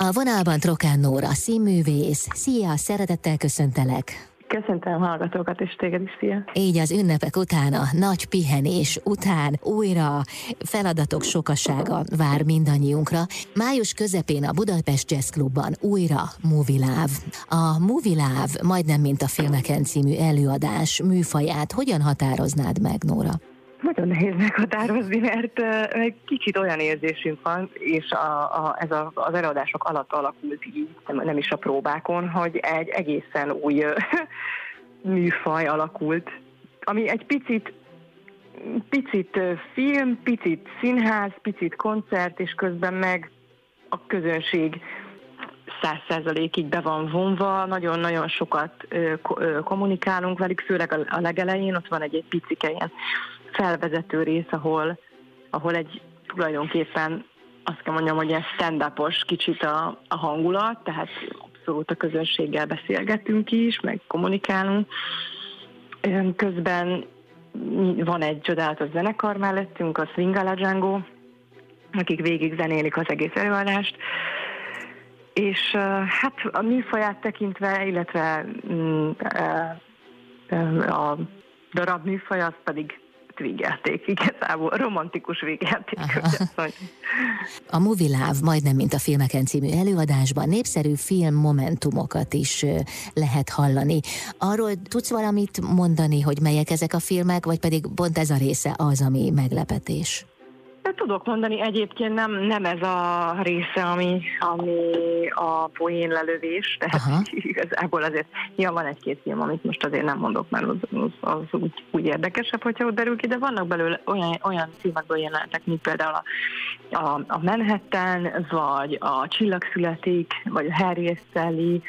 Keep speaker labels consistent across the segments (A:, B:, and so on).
A: A vonalban Trokán Nóra, színművész. Szia, szeretettel köszöntelek!
B: Köszöntöm hallgatókat, és téged is, szia!
A: Így az ünnepek után, a nagy pihenés után újra feladatok sokasága vár mindannyiunkra. Május közepén a Budapest Jazz Clubban újra Movie Love. A Movie Love majdnem mint a filmeken című előadás műfaját hogyan határoznád meg, Nóra?
B: Nagyon nehéz meghatározni, mert egy kicsit olyan érzésünk van, és a, a, ez a, az előadások alatt alakult így, nem, is a próbákon, hogy egy egészen új műfaj alakult, ami egy picit picit film, picit színház, picit koncert, és közben meg a közönség száz százalékig be van vonva, nagyon-nagyon sokat kommunikálunk velük, főleg a legelején, ott van egy, egy picike ilyen felvezető rész, ahol, ahol egy tulajdonképpen azt kell mondjam, hogy egy stand kicsit a, a hangulat, tehát abszolút a közönséggel beszélgetünk is, meg kommunikálunk. Közben van egy csodálatos zenekar mellettünk, a Swingala Django, akik végig zenélik az egész előadást, és hát a műfaját tekintve, illetve mm, a darab műfaj, az pedig vígjáték, igazából romantikus vígjáték.
A: A Movie Love majdnem, mint a filmeken című előadásban népszerű film momentumokat is lehet hallani. Arról tudsz valamit mondani, hogy melyek ezek a filmek, vagy pedig pont ez a része az, ami meglepetés?
B: Tudok mondani, egyébként nem, nem ez a része, ami, ami a poén lelövés, tehát Aha. igazából azért, ja, van egy-két film, amit most azért nem mondok, mert az, az, az úgy, úgy érdekesebb, hogyha ott derül ki, de vannak belőle olyan, olyan filmekből jelentek, mint például a, a, a Manhattan, vagy a Csillag születik, vagy a Harry Sally,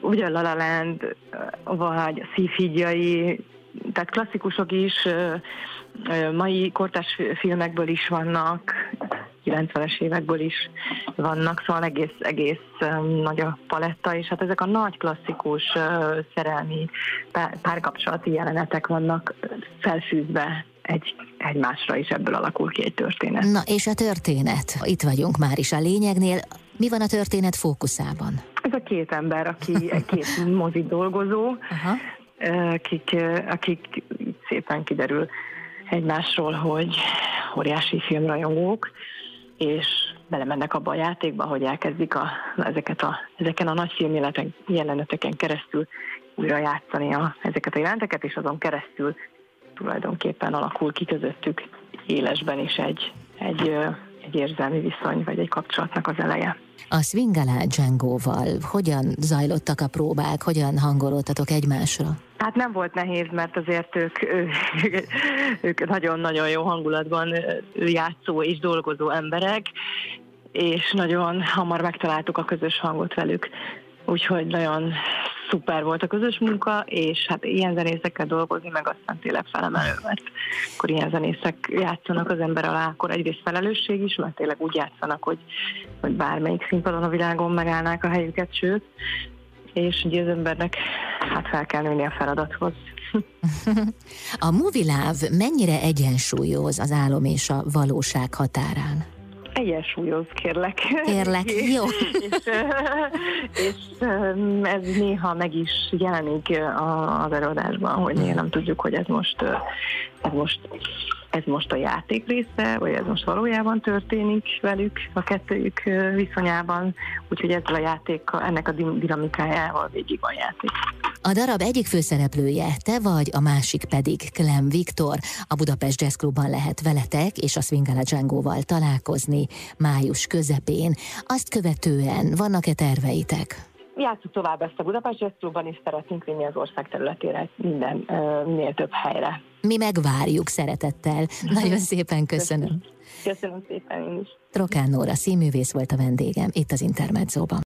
B: ugye a La La Land, vagy a Szívhídjai, tehát klasszikusok is, mai kortás filmekből is vannak, 90-es évekből is vannak, szóval egész, egész nagy a paletta, és hát ezek a nagy klasszikus szerelmi párkapcsolati jelenetek vannak felfűzve egy, egymásra, is ebből alakul ki egy történet.
A: Na és a történet? Itt vagyunk már is a lényegnél. Mi van a történet fókuszában?
B: Ez a két ember, aki két mozi dolgozó, Aha. Akik, akik szépen kiderül egymásról, hogy óriási filmrajongók, és belemennek abba a játékba, hogy elkezdik a, ezeket a, ezeken a nagy jeleneteken keresztül újra játszani a, ezeket a jelenteket, és azon keresztül tulajdonképpen alakul ki közöttük élesben is egy, egy, egy érzelmi viszony, vagy egy kapcsolatnak az eleje.
A: A Swingala Django-val hogyan zajlottak a próbák, hogyan hangolódtatok egymásra?
B: Hát nem volt nehéz, mert azért ők, ők nagyon-nagyon jó hangulatban játszó és dolgozó emberek, és nagyon hamar megtaláltuk a közös hangot velük. Úgyhogy nagyon szuper volt a közös munka, és hát ilyen zenészekkel dolgozni, meg aztán tényleg felemelő, mert akkor ilyen zenészek játszanak az ember alá, akkor egyrészt felelősség is, mert tényleg úgy játszanak, hogy, hogy bármelyik színpadon a világon megállnák a helyüket, sőt, és ugye az embernek hát fel kell nőni a feladathoz.
A: a Movie Love mennyire egyensúlyoz az álom és a valóság határán?
B: Egyensúlyoz, kérlek.
A: Kérlek, jó.
B: és, és ez néha meg is jelenik az előadásban, hogy néha nem tudjuk, hogy ez most, ez most ez most a játék része, vagy ez most valójában történik velük, a kettőjük viszonyában, úgyhogy ezzel a játékkal, ennek a dinamikájával végig a játék.
A: A darab egyik főszereplője te vagy, a másik pedig Clem Viktor. A Budapest Jazz Clubban lehet veletek és a Swingala Django-val találkozni május közepén. Azt követően vannak-e terveitek?
B: játsszuk tovább ezt a Budapest Jazz Clubban, és szeretnénk vinni az ország területére minden, minél több helyre.
A: Mi megvárjuk szeretettel. Nagyon szépen köszönöm.
B: Köszönöm szépen én is.
A: Trokán Nóra színművész volt a vendégem itt az Intermedzóban.